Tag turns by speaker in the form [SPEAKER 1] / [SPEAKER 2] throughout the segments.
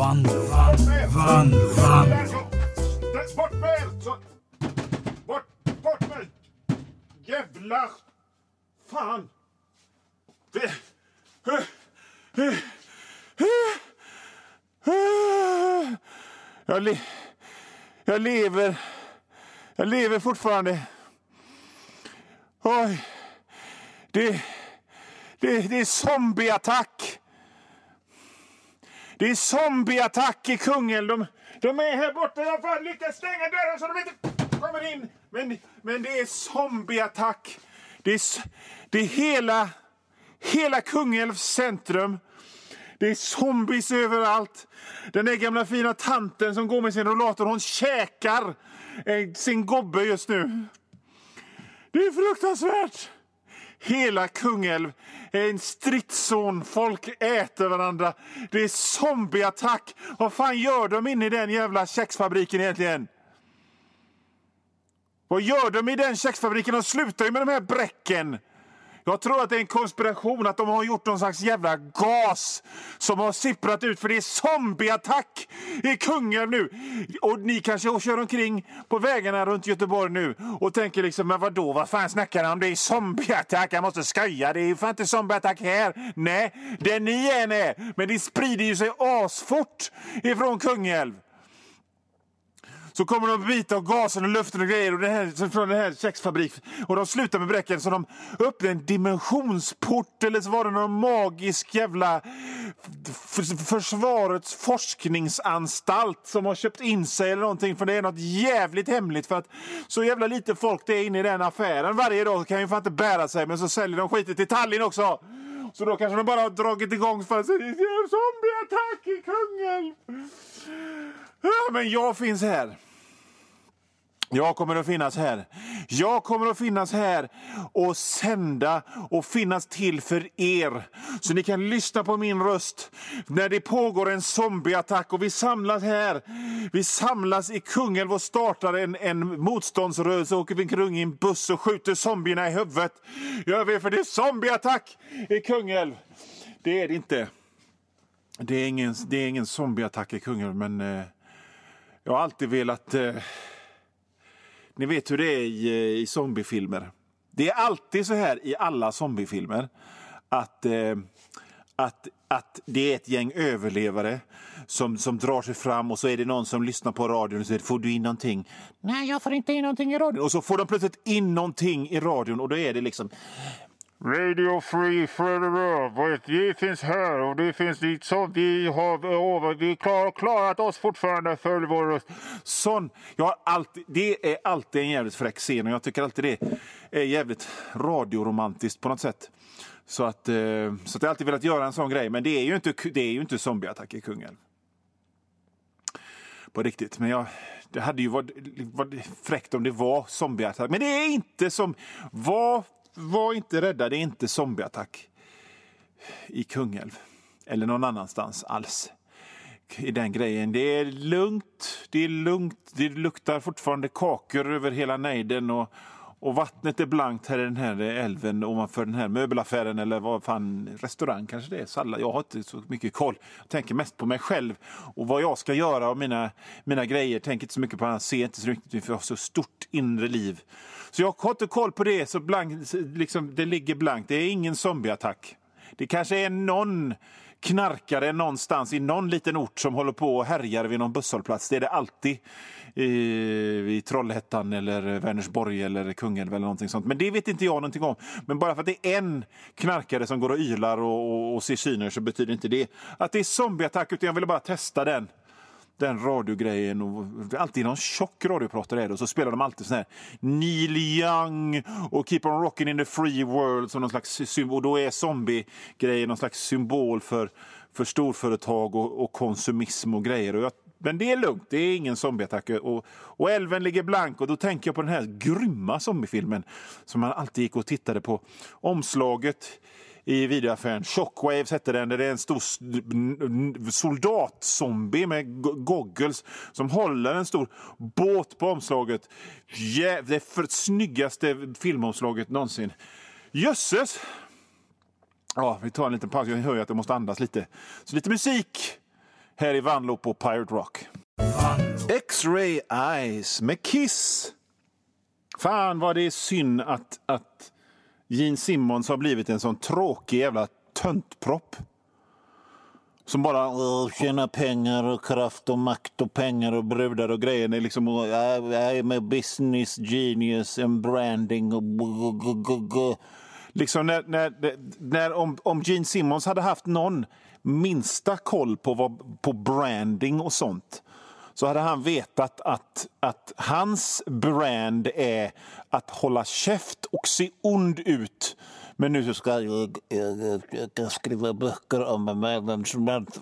[SPEAKER 1] vann, vann, vann, vann.
[SPEAKER 2] Bort med er! Så- Bort, bort med er! Jävla... Fan! Det...
[SPEAKER 3] Jag, le jag lever. Jag lever fortfarande. Oj. Det, det, det är zombieattack. Det är zombieattack i Kungälv. De, de är här borta. Jag har lyckats stänga dörren så de inte kommer in. Men, men det är zombieattack. Det är, det är hela, hela Kungälvs centrum. Det är zombies överallt. Den där gamla fina tanten som går med sin rollator, hon käkar eh, sin gobbe just nu. Det är fruktansvärt. Hela Kungälv en stridszon. Folk äter varandra. Det är zombieattack. Vad fan gör de inne i den jävla kexfabriken egentligen? Vad gör de i den kexfabriken? De slutar ju med de här bräcken. Jag tror att det är en konspiration, att de har gjort någon slags jävla gas som har sipprat ut, för det är zombieattack i Kungälv nu. Och ni kanske kör omkring på vägarna runt Göteborg nu och tänker liksom, men vadå, vad fan snackar han om? Det är zombieattack, jag måste skoja, det är ju fan inte zombieattack här. Nej, det ni än är, men det sprider ju sig asfort ifrån Kungälv så kommer de bita av gasen och luften och grejer och det här, från den här kexfabriken. Och de slutar med bräcken så de öppnar en dimensionsport eller så var det någon magisk jävla försvarets forskningsanstalt som har köpt in sig eller någonting för det är något jävligt hemligt för att så jävla lite folk det är inne i den affären varje dag kan ju fan inte bära sig men så säljer de skiten till Tallinn också. Så då kanske de bara har dragit igång för att säga zombieattack i Kungälv. Ja, men jag finns här. Jag kommer att finnas här. Jag kommer att finnas här och sända och finnas till för er. Så ni kan lyssna på min röst när det pågår en zombieattack och vi samlas här. Vi samlas i Kungälv och startar en, en motståndsrörelse och åker vi omkring i en buss och skjuter zombierna i huvudet. Gör vi för det är zombieattack i Kungälv. Det är det inte. Det är ingen, det är ingen zombieattack i Kungälv, men eh, jag har alltid velat... Eh, ni vet hur det är i, eh, i zombiefilmer. Det är alltid så här i alla zombiefilmer att, eh, att, att det är ett gäng överlevare som, som drar sig fram och så är det någon som lyssnar på radion och säger får du in någonting? Nej, jag får inte in någonting i radion. Och så får de plötsligt in någonting i radion och då är det liksom Radio Free Forever. Vi finns här och det finns dit som vi har över. Vi har klarat oss fortfarande för vår röst. Sån. Jag har alltid, det är alltid en jävligt fräck scen och jag tycker alltid det är jävligt radioromantiskt på något sätt. Så att, eh, så att jag har alltid velat göra en sån grej. Men det är ju inte, det är ju inte zombieattack i Kungälv. På riktigt. Men jag, det hade ju varit, varit fräckt om det var zombieattack. Men det är inte som... Var, var inte rädda, det är inte zombieattack i Kungälv. Eller någon annanstans alls. I den grejen. Det är lugnt, det är lugnt. Det luktar fortfarande kakor över hela nejden. Och, och vattnet är blankt här i den här älven ovanför den här möbelaffären eller vad fan, restaurang kanske det är, sallad. Jag har inte så mycket koll. Jag tänker mest på mig själv och vad jag ska göra och mina, mina grejer. Tänker inte så mycket på annat, ser inte så mycket för jag har så stort inre liv. Så jag har inte koll på det, så blank, liksom, det ligger blankt. Det är ingen zombieattack. Det kanske är någon knarkare någonstans i någon liten ort som håller på och härjar vid någon busshållplats. Det är det alltid i, i Trollhättan eller Vänersborg eller Kungälv eller någonting sånt. Men det vet inte jag någonting om. Men bara för att det är en knarkare som går och ylar och, och, och ser syner så betyder inte det att det är zombieattack utan jag ville bara testa den den radiogrejen. Och, alltid någon tjock radiopratare är det, och så spelar de alltid sån här Neil Young och Keep on rocking in the free world som någon slags symbol. Och då är zombie-grejen någon slags symbol för, för storföretag och, och konsumism och grejer. Och jag, men det är lugnt, det är ingen zombieattack. Och, och älven ligger blank och då tänker jag på den här grymma zombiefilmen som man alltid gick och tittade på. Omslaget i videoaffären. Shockwaves hette den. Det är en stor soldatzombie med goggles som håller en stor båt på omslaget. Jä- det för snyggaste filmomslaget någonsin. Jösses! Ja, vi tar en liten paus. Jag hör ju att jag måste andas lite. Så lite musik här i Vanlo på Pirate Rock. X-Ray Eyes med Kiss. Fan vad det är synd att, att Gene Simmons har blivit en sån tråkig jävla töntpropp. Som bara tjänar pengar och kraft och makt och pengar och brudar och grejer. Det är liksom, I, I'm a business genius and branding och Liksom när, när, när, om, om Gene Simmons hade haft någon minsta koll på, vad, på branding och sånt så hade han vetat att, att hans brand är att hålla käft och se ond ut. Men nu så ska jag, jag, jag skriva böcker om management.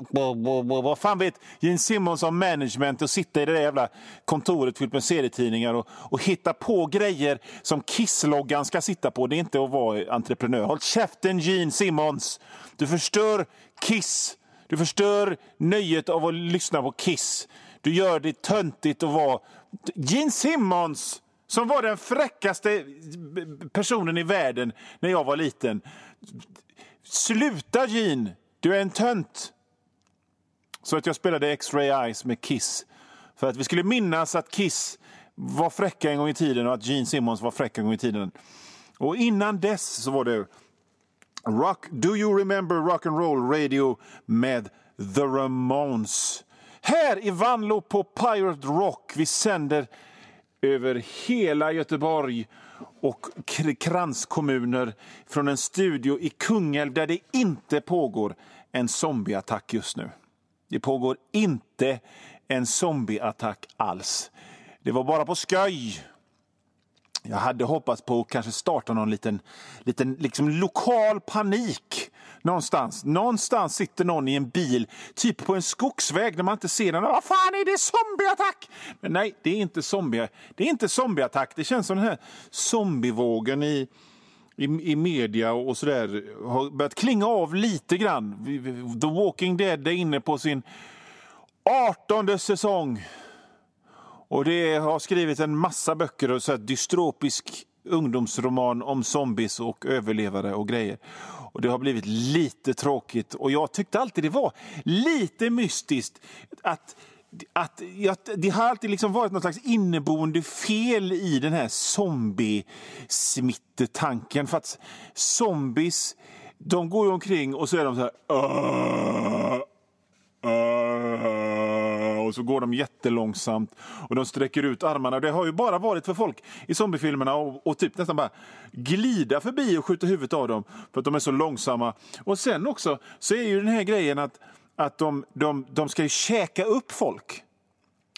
[SPEAKER 3] Vad fan vet Gene Simmons om management och sitta i det där jävla kontoret fyllt med serietidningar och, och hitta på grejer som Kiss-loggan ska sitta på. Det är inte att vara entreprenör. Håll käften Gene Simmons! Du förstör Kiss. Du förstör nöjet av att lyssna på Kiss. Du gör det töntigt att vara... Gene Simmons, som var den fräckaste personen i världen när jag var liten. Sluta, Gene! Du är en tönt! Så att jag spelade X-Ray Eyes med Kiss. För att vi skulle minnas att Kiss var fräcka en gång i tiden och att Gene Simmons var fräck en gång i tiden. Och innan dess så var det Rock, Do You Remember Rock and Roll Radio med The Ramones. Här i Vanlo på Pirate Rock. Vi sänder över hela Göteborg och kranskommuner från en studio i Kungälv där det inte pågår en zombieattack just nu. Det pågår inte en zombieattack alls. Det var bara på skoj. Jag hade hoppats på att kanske starta någon liten, liten liksom lokal panik någonstans. Någonstans sitter någon i en bil, typ på en skogsväg när man inte ser den. Vad fan är det? Zombieattack! Men nej, det är inte zombie. Det är inte zombieattack. Det känns som den här zombievågen i i, i media och sådär har börjat klinga av lite grann. The Walking Dead är inne på sin 18 säsong. Och det har skrivit en massa böcker och så här dystropisk ungdomsroman om zombies och överlevare och grejer. Och Det har blivit lite tråkigt och jag tyckte alltid det var lite mystiskt att att, att det har alltid liksom varit något slags inneboende fel i den här zombiesmittetanken. För att zombies, de går ju omkring och så är de så här... Uh, uh, och så går de jättelångsamt och de sträcker ut armarna. Det har ju bara varit för folk i zombiefilmerna och, och typ nästan bara glida förbi och skjuta huvudet av dem för att de är så långsamma. Och sen också så är ju den här grejen att, att de, de, de ska ju käka upp folk.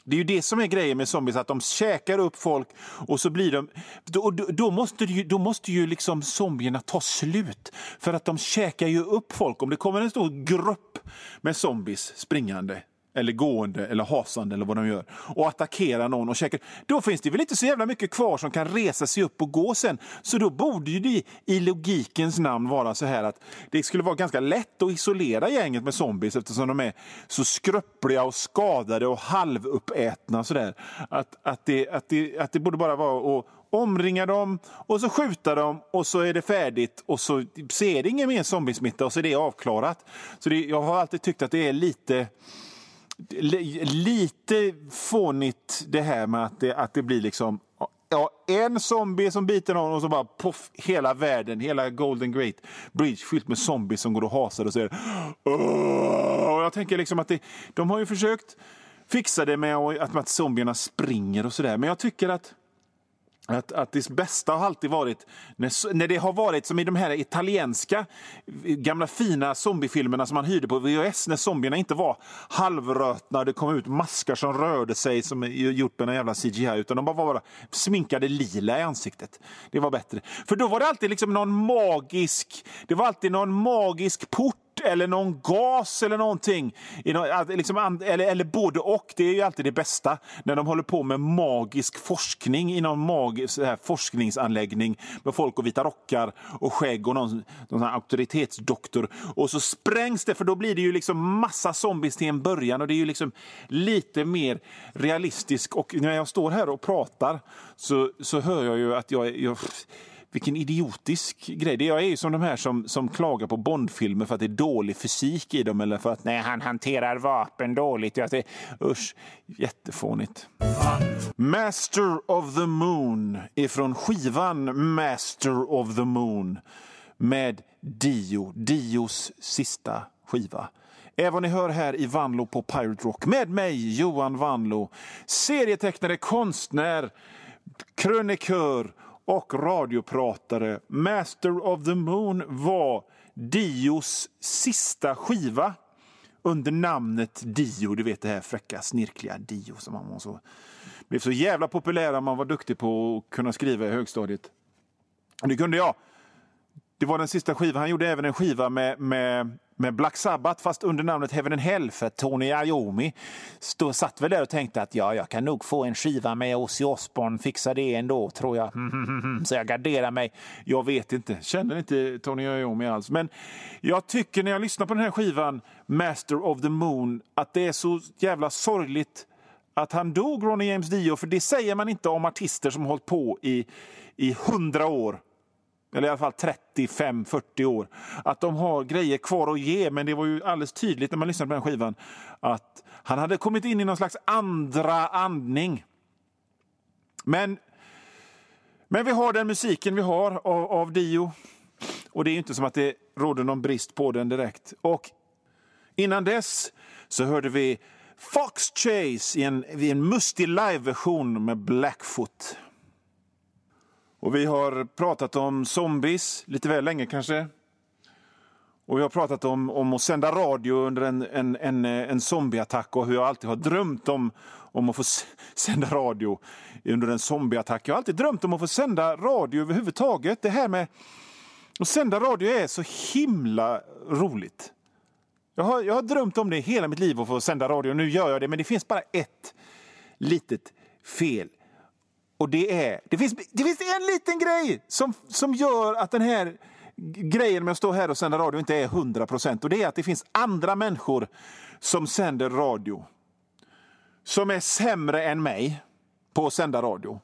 [SPEAKER 3] Det är ju det som är grejen med zombies, att de käkar upp folk och så blir de... Då, då, då måste, ju, då måste ju liksom zombierna ta slut, för att de käkar ju upp folk. Om det kommer en stor grupp med zombies springande eller gående eller hasande eller vad de gör och attackerar någon och käkar, då finns det väl inte så jävla mycket kvar som kan resa sig upp och gå sen. Så då borde ju det i logikens namn vara så här att det skulle vara ganska lätt att isolera gänget med zombies eftersom de är så skröpliga och skadade och halvuppätna. Sådär. Att, att, det, att, det, att det borde bara vara att omringa dem och så skjuta dem och så är det färdigt och så ser det ingen mer zombiesmitta och så är det avklarat. Så det, jag har alltid tyckt att det är lite lite fånigt det här med att det, att det blir liksom ja, en zombie som biter någon och så bara poff, hela världen, hela Golden Great Bridge fyllt med zombies som går och hasar och säger och Jag tänker liksom att det, de har ju försökt fixa det med att, att zombierna springer och sådär, men jag tycker att att, att det bästa har alltid varit när, när det har varit som i de här italienska eh, gamla fina zombiefilmerna som man hyrde på VHS när zombierna inte var halvrötna och det kom ut maskar som rörde sig som gjort med en jävla CGI utan de bara var sminkade lila i ansiktet. Det var bättre. För då var det alltid liksom någon magisk, det var alltid någon magisk port eller någon gas eller någonting. Liksom, eller, eller både och. Det är ju alltid det bästa när de håller på med magisk forskning i någon magisk här, forskningsanläggning med folk och vita rockar och skägg och någon, någon auktoritetsdoktor. Och så sprängs det, för då blir det ju liksom massa zombies till en början och det är ju liksom lite mer realistiskt. Och när jag står här och pratar så, så hör jag ju att jag, jag vilken idiotisk grej. Det jag är ju som de här som, som klagar på Bondfilmer för att det är dålig fysik i dem eller för att nej, han hanterar vapen dåligt. Jag, det, usch, jättefånigt. Master of the Moon ifrån skivan Master of the Moon med Dio, Dios sista skiva. är vad ni hör här i Vanlo på Pirate Rock med mig, Johan Vanlo. Serietecknare, konstnär, krönikör och radiopratare. Master of the Moon var Dios sista skiva under namnet Dio. Du vet det här fräcka, snirkliga Dio som han var så, blev så jävla populär om man var duktig på att kunna skriva i högstadiet. Det kunde jag. Det var den sista skivan. Han gjorde även en skiva med, med, med Black Sabbath fast under namnet Heaven and Hell för Tony Iommi stod, satt väl där och tänkte att ja, jag kan nog få en skiva med Ozzy Osbourne, fixa det ändå tror jag. Så jag garderar mig. Jag vet inte, känner inte Tony Iommi alls. Men jag tycker när jag lyssnar på den här skivan Master of the Moon att det är så jävla sorgligt att han dog, Ronny James Dio, för det säger man inte om artister som hållit på i, i hundra år eller i alla fall 35-40 år, att de har grejer kvar att ge. Men det var ju alldeles tydligt när man lyssnade på den skivan att han hade kommit in i någon slags andra andning. Men, men vi har den musiken vi har av, av Dio. Och det är inte som att det råder någon brist på den direkt. Och innan dess så hörde vi Fox Chase i en, i en mustig liveversion med Blackfoot. Och vi har pratat om zombies, lite väl länge kanske. Och vi har pratat om, om att sända radio under en, en, en, eh, en zombieattack och hur jag alltid har drömt om, om att få sända radio under en zombieattack. Jag har alltid drömt om att få sända radio överhuvudtaget. Det här med att sända radio är så himla roligt. Jag har, jag har drömt om det hela mitt liv att få sända radio. Nu gör jag det, men det finns bara ett litet fel. Och det är, det finns, det finns en liten grej som, som gör att den här grejen med att stå här och sända radio inte är 100 procent. Och det är att det finns andra människor som sänder radio som är sämre än mig på att sända radio.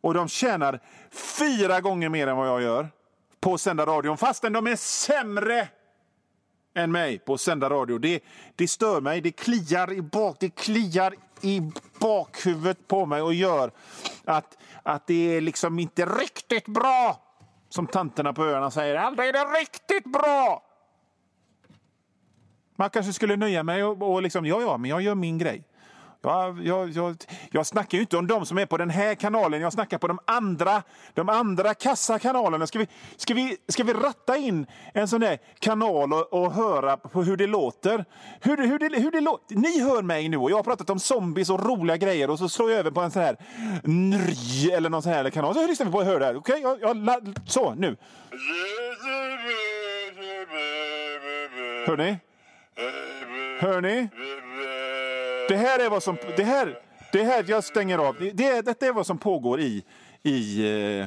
[SPEAKER 3] Och de tjänar fyra gånger mer än vad jag gör på att sända radio, fastän de är sämre än mig på att sända radio. Det, det stör mig, det kliar i bak, det kliar i bakhuvudet på mig och gör att, att det är liksom inte riktigt bra. Som tanterna på öarna säger, aldrig är det riktigt bra. Man kanske skulle nöja mig och, och liksom, ja, ja, men jag gör min grej. Jag, jag, jag, jag snackar ju inte om de som är på den här kanalen, jag snackar på de andra, de andra kassa kanalerna. Ska vi, ska, vi, ska vi ratta in en sån där kanal och, och höra på hur det låter? Hur, hur, det, hur det låter? Ni hör mig nu och jag har pratat om zombies och roliga grejer och så slår jag över på en sån här nry eller någon sån här kanal. Så lyssnar vi på och hör det här. Okej, okay? jag, jag, så nu. Hör ni? Hör ni? Det här är vad som... Det här, det här jag stänger av. Det, det, detta är vad som pågår i, i, eh,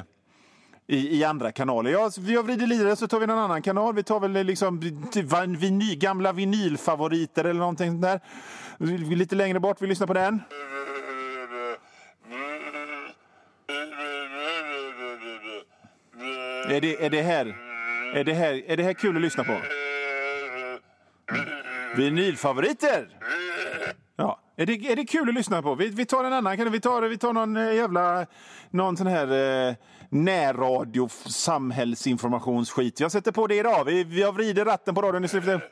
[SPEAKER 3] i, i andra kanaler. Jag, har vridit lirare så tar vi en annan kanal. Vi tar väl eh, liksom vinyl, gamla vinylfavoriter eller någonting sånt där. Lite längre bort, vi lyssnar på den. Är det, är det här... Är det här, är det här kul att lyssna på? Vinylfavoriter! Är, det, är det kul att lyssna på? Vi, vi tar en annan. Vi tar, vi tar någon eh, jävla någon sån här eh, närradio samhällsinformationsskit. Jag sätter på det idag. Vi, vi har vrider ratten på radion i slutet.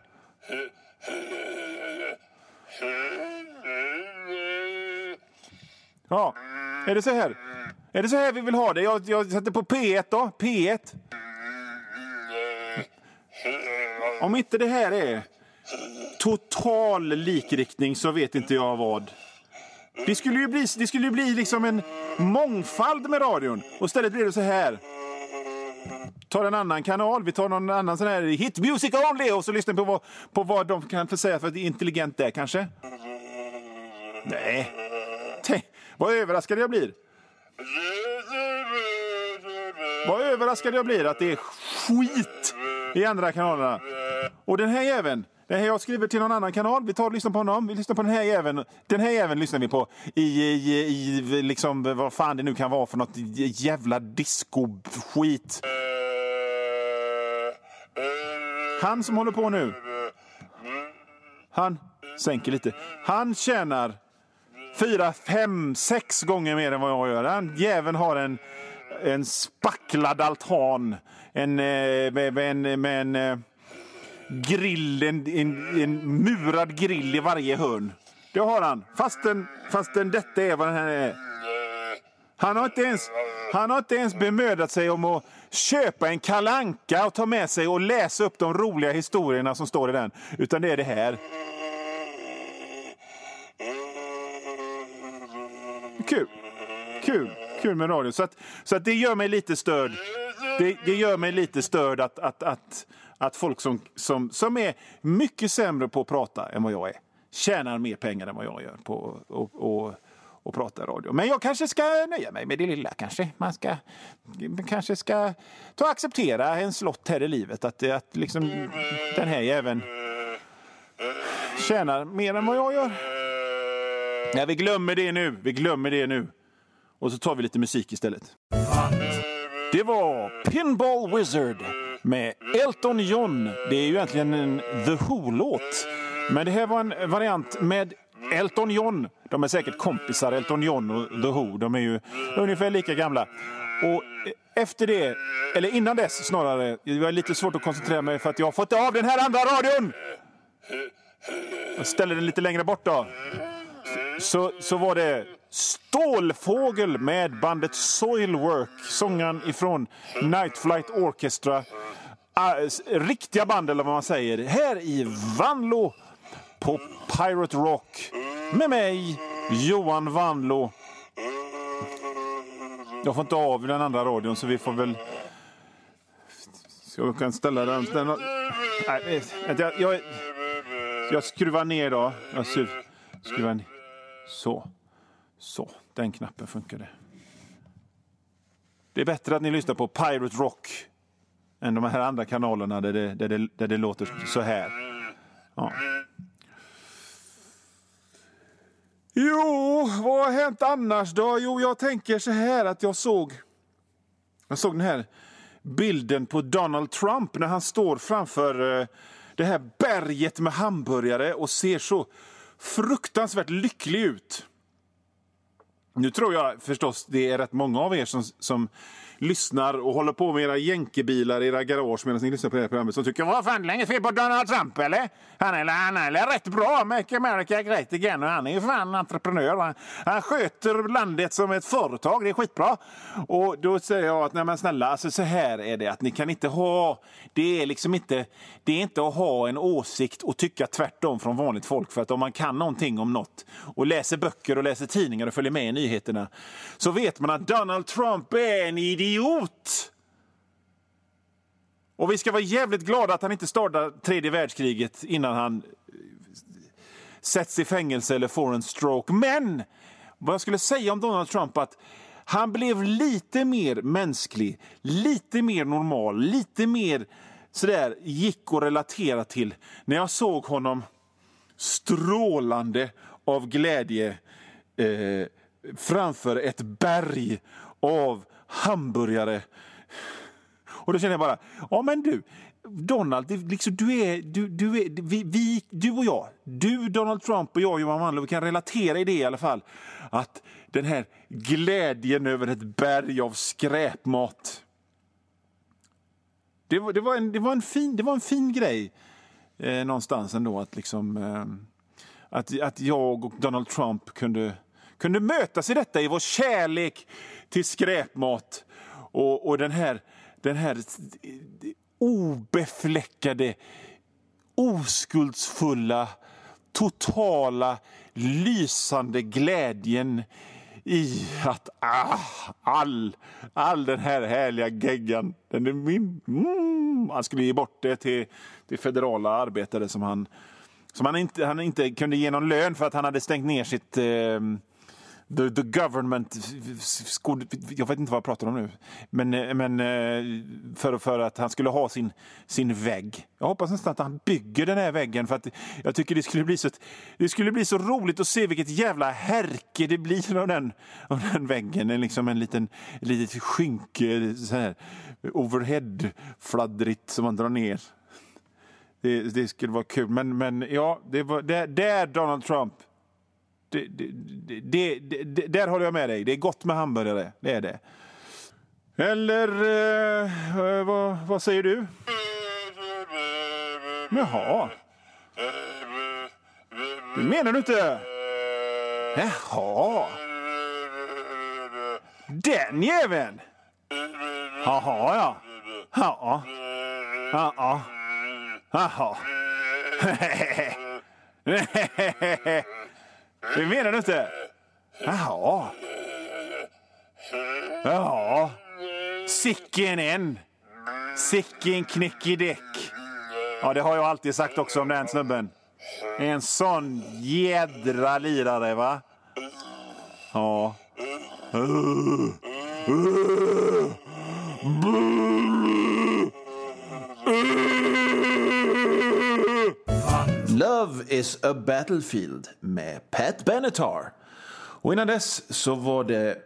[SPEAKER 3] Ja, är det så här? Är det så här vi vill ha det? Jag, jag sätter på P1 då. P1. Om inte det här är total likriktning så vet inte jag vad. Det skulle ju bli, det skulle bli liksom en mångfald med radion. Och istället blir det så här. Tar en annan kanal, vi tar någon annan sån här hit music only och så lyssnar vi på vad, på vad de kan för säga för att det är intelligent där kanske. Nej. Tänk, vad överraskad jag blir. Vad överraskad jag blir att det är skit i andra kanalerna. Och den här jäveln, det här jag skriver till någon annan kanal. Vi tar och lyssnar på honom. Vi lyssnar på den här jäveln. Den här jäveln lyssnar vi på i, i, i liksom, vad fan det nu kan vara för något jävla disco-skit. Han som håller på nu. Han sänker lite. Han tjänar fyra, fem, sex gånger mer än vad jag gör. Den jäveln har en, en spacklad altan. En, med, med, med en eh, grill, en, en, en murad grill i varje hörn. Det har han, fastän, fastän detta är vad den här är. Han har, inte ens, han har inte ens bemödat sig om att köpa en kalanka och ta med sig och läsa upp de roliga historierna som står i den. Utan det är det här. Kul. Kul. Kul med radio. Så, att, så att det gör mig lite störd. Det, det gör mig lite störd att, att, att, att folk som, som, som är mycket sämre på att prata än vad jag är tjänar mer pengar än vad jag gör på att och, och prata radio. Men jag kanske ska nöja mig med det lilla. kanske. Man ska, kanske ska ta och acceptera en slott här i livet. Att, att liksom, den här jäveln tjänar mer än vad jag gör. Ja, vi glömmer det nu. Vi glömmer det nu. Och så tar vi lite musik istället. Det var Pinball Wizard med Elton John. Det är ju egentligen en The Who-låt. Men det här var en variant med Elton John. De är säkert kompisar, Elton John och The Who. De är ju ungefär lika gamla. Och efter det, eller innan dess snarare, jag är lite svårt att koncentrera mig för att jag har fått av den här andra radion! Jag ställer den lite längre bort då. Så, så var det Stålfågel med bandet Soilwork, sångaren ifrån Night Flight Orchestra. Ah, riktiga band, eller vad man säger, här i Vanlo på Pirate Rock med mig, Johan Vanlo. Jag får inte av den andra radion, så vi får väl... Jag kan ställa den... den nej, jag, jag, jag skruvar ner då. Jag skruvar ner. Så. Så, den knappen funkade. Det är bättre att ni lyssnar på Pirate Rock än de här andra kanalerna där det, där det, där det låter så här. Ja. Jo, vad har hänt annars då? Jo, jag tänker så här att jag såg... Jag såg den här bilden på Donald Trump när han står framför eh, det här berget med hamburgare och ser så fruktansvärt lycklig ut. Nu tror jag förstås det är rätt många av er som, som lyssnar och håller på med era jänkebilar i era garage medan ni lyssnar på det här programmet som tycker vad fan, det är inget fel på Donald Trump eller? Han är, han är rätt bra, Make America Great Again och han är ju fan entreprenör. Han, han sköter landet som ett företag, det är skitbra. Och då säger jag att nej men snälla, alltså så här är det att ni kan inte ha, det är liksom inte, det är inte att ha en åsikt och tycka tvärtom från vanligt folk för att om man kan någonting om något och läser böcker och läser tidningar och följer med i nyheterna så vet man att Donald Trump är en idiot! Och vi ska vara jävligt glada att han inte startar tredje världskriget innan han eh, sätts i fängelse eller får en stroke. Men vad jag skulle säga om Donald Trump att han blev lite mer mänsklig, lite mer normal, lite mer sådär gick att relatera till när jag såg honom strålande av glädje eh, framför ett berg av hamburgare. Och då känner jag bara, ja men du, Donald, liksom, du är, du, du, är, vi, vi, du och jag, du, Donald Trump och jag, Johan Wanlöv, vi kan relatera i det i alla fall. Att den här glädjen över ett berg av skräpmat. Det var, det var, en, det var, en, fin, det var en fin grej eh, någonstans ändå att liksom eh, att, att jag och Donald Trump kunde, kunde mötas i detta, i vår kärlek till skräpmat och, och den här, den här obefläckade, oskuldsfulla, totala, lysande glädjen i att ah, all, all den här härliga geggan, den är min. Mm, han skulle ge bort det till, till federala arbetare som han, som han, inte, han inte kunde ge någon lön för att han hade stängt ner sitt, eh, the, the government... skol- Jag vet inte vad jag pratar om nu. Men, eh, men eh, för, för att han skulle ha sin, sin vägg. Jag hoppas nästan att han bygger den här väggen. För att jag tycker det skulle, bli så, det skulle bli så roligt att se vilket jävla härke det blir av den, av den väggen. En, liksom en liten litet skynke, så här, overhead-fladdrigt som man drar ner. Det, det skulle vara kul. Men, men ja, det var, där, där Donald Trump. Det, det, det, där håller jag med dig. Det är gott med hamburgare. Det är det. Eller eh, vad, vad säger du? Jaha. Det menar du inte? Jaha. Den jäveln! Jaha, ja. Ja. Ja. Jaha. Det menar du inte? Jaha. Ja. Sicken en. Sicken knickedick! Ja, det har jag alltid sagt också om den snubben. En sån jädra lirare, va? Ja. Love is a battlefield med Pat Benatar. Och innan dess så var det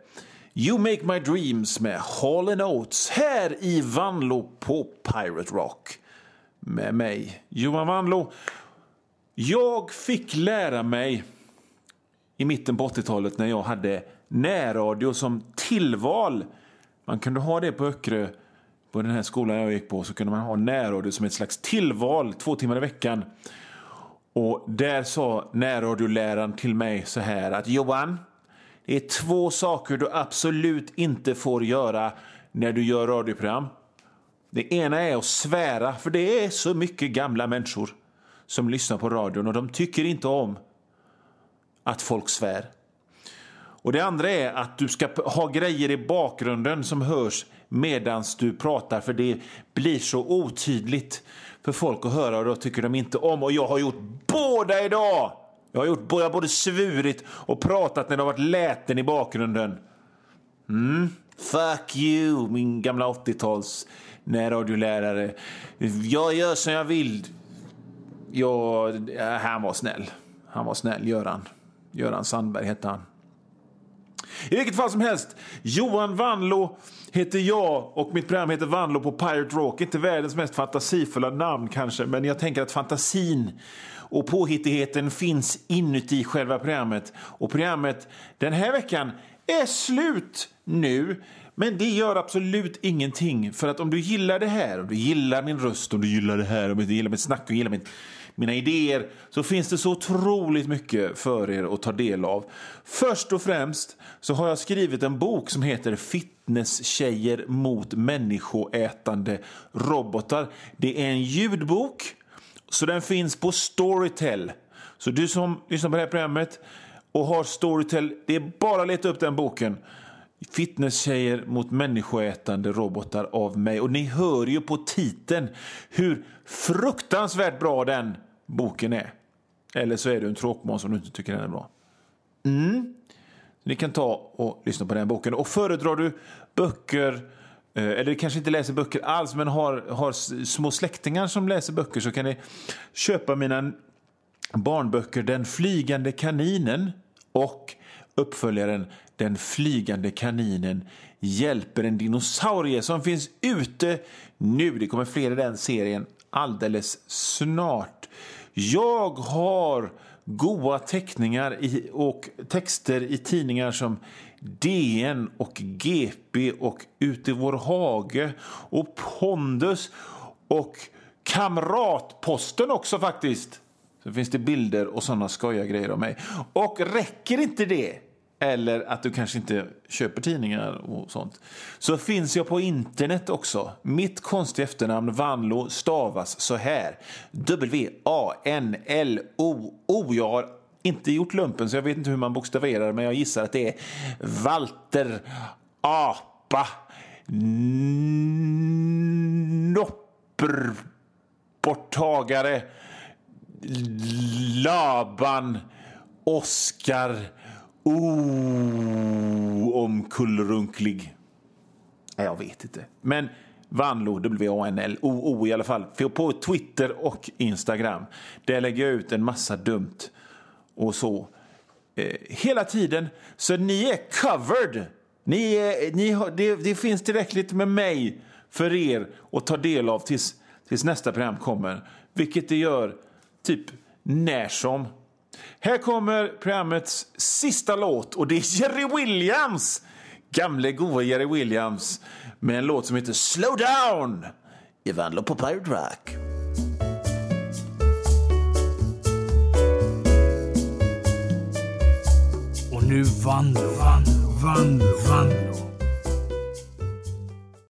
[SPEAKER 3] You make my dreams med Hall Oates här i Vanlo på Pirate Rock. Med mig, Johan Vanlo. Jag fick lära mig i mitten på 80-talet när jag hade närradio som tillval. Man kunde ha det på Öckerö, på den här skolan jag gick på, så kunde man ha närradio som ett slags tillval två timmar i veckan. Och där sa närradioläraren till mig så här att Johan, det är två saker du absolut inte får göra när du gör radioprogram. Det ena är att svära, för det är så mycket gamla människor som lyssnar på radion och de tycker inte om att folk svär. Och det andra är att du ska ha grejer i bakgrunden som hörs medans du pratar för det blir så otydligt för folk att höra och då tycker de inte om. Och jag har gjort båda idag! Jag har, gjort, jag har både svurit och pratat när det har varit läten i bakgrunden. Mm. Fuck you, min gamla 80-tals närradiolärare. Jag gör som jag vill. Jag, han var snäll. Han var snäll, Göran. Göran Sandberg hette han. I vilket fall som helst, Johan Vanlo heter jag och mitt program heter Vanlo på Pirate Rock. Inte världens mest fantasifulla namn kanske, men jag tänker att fantasin och påhittigheten finns inuti själva programmet. Och programmet den här veckan är slut nu. Men det gör absolut ingenting. För att om du gillar det här, om du gillar min röst, om du gillar det här, om du gillar mitt snack och gillar mitt mina idéer så finns det så otroligt mycket för er att ta del av. Först och främst så har jag skrivit en bok som heter Fitnesstjejer mot människoätande robotar. Det är en ljudbok, så den finns på Storytel. Så du som lyssnar på det här programmet och har Storytel, det är bara att leta upp den boken. Fitnesstjejer mot människoätande robotar av mig. Och ni hör ju på titeln hur fruktansvärt bra den boken är. Eller så är du en tråkmåns som du inte tycker den är bra. Mm. Ni kan ta och lyssna på den boken. Och föredrar du böcker, eh, eller kanske inte läser böcker alls, men har, har små släktingar som läser böcker så kan ni köpa mina barnböcker Den flygande kaninen och uppföljaren Den flygande kaninen hjälper en dinosaurie som finns ute nu. Det kommer fler i den serien alldeles snart. Jag har goa teckningar i, och texter i tidningar som DN och GP och Ute i vår hage och Pondus och Kamratposten också faktiskt. Så finns det bilder och sådana skoja grejer om mig. Och räcker inte det, eller att du kanske inte köper tidningar och sånt, så finns jag på internet också. Mitt konstiga efternamn Vanlo stavas så här. W-A-N-L-O-O. Jag har inte gjort lumpen så jag vet inte hur man bokstaverar men jag gissar att det är Walter Apa Nopperborttagare Laban Oskar Oh, omkullrunklig. Nej, jag vet inte. Men Vanlo, W-A-N-L-O-O i alla fall. På Twitter och Instagram. Där lägger jag ut en massa dumt och så. Eh, hela tiden. Så ni är covered. Ni är, ni har, det, det finns tillräckligt med mig för er att ta del av tills, tills nästa program kommer. Vilket det gör typ när som. Här kommer programmets sista låt och det är Jerry Williams. Gamle goa Jerry Williams med en låt som heter Slow down i Vanlo på Pirate Rock.
[SPEAKER 1] Och nu Vanlo, Vanlo, Vanlo, Vanlo.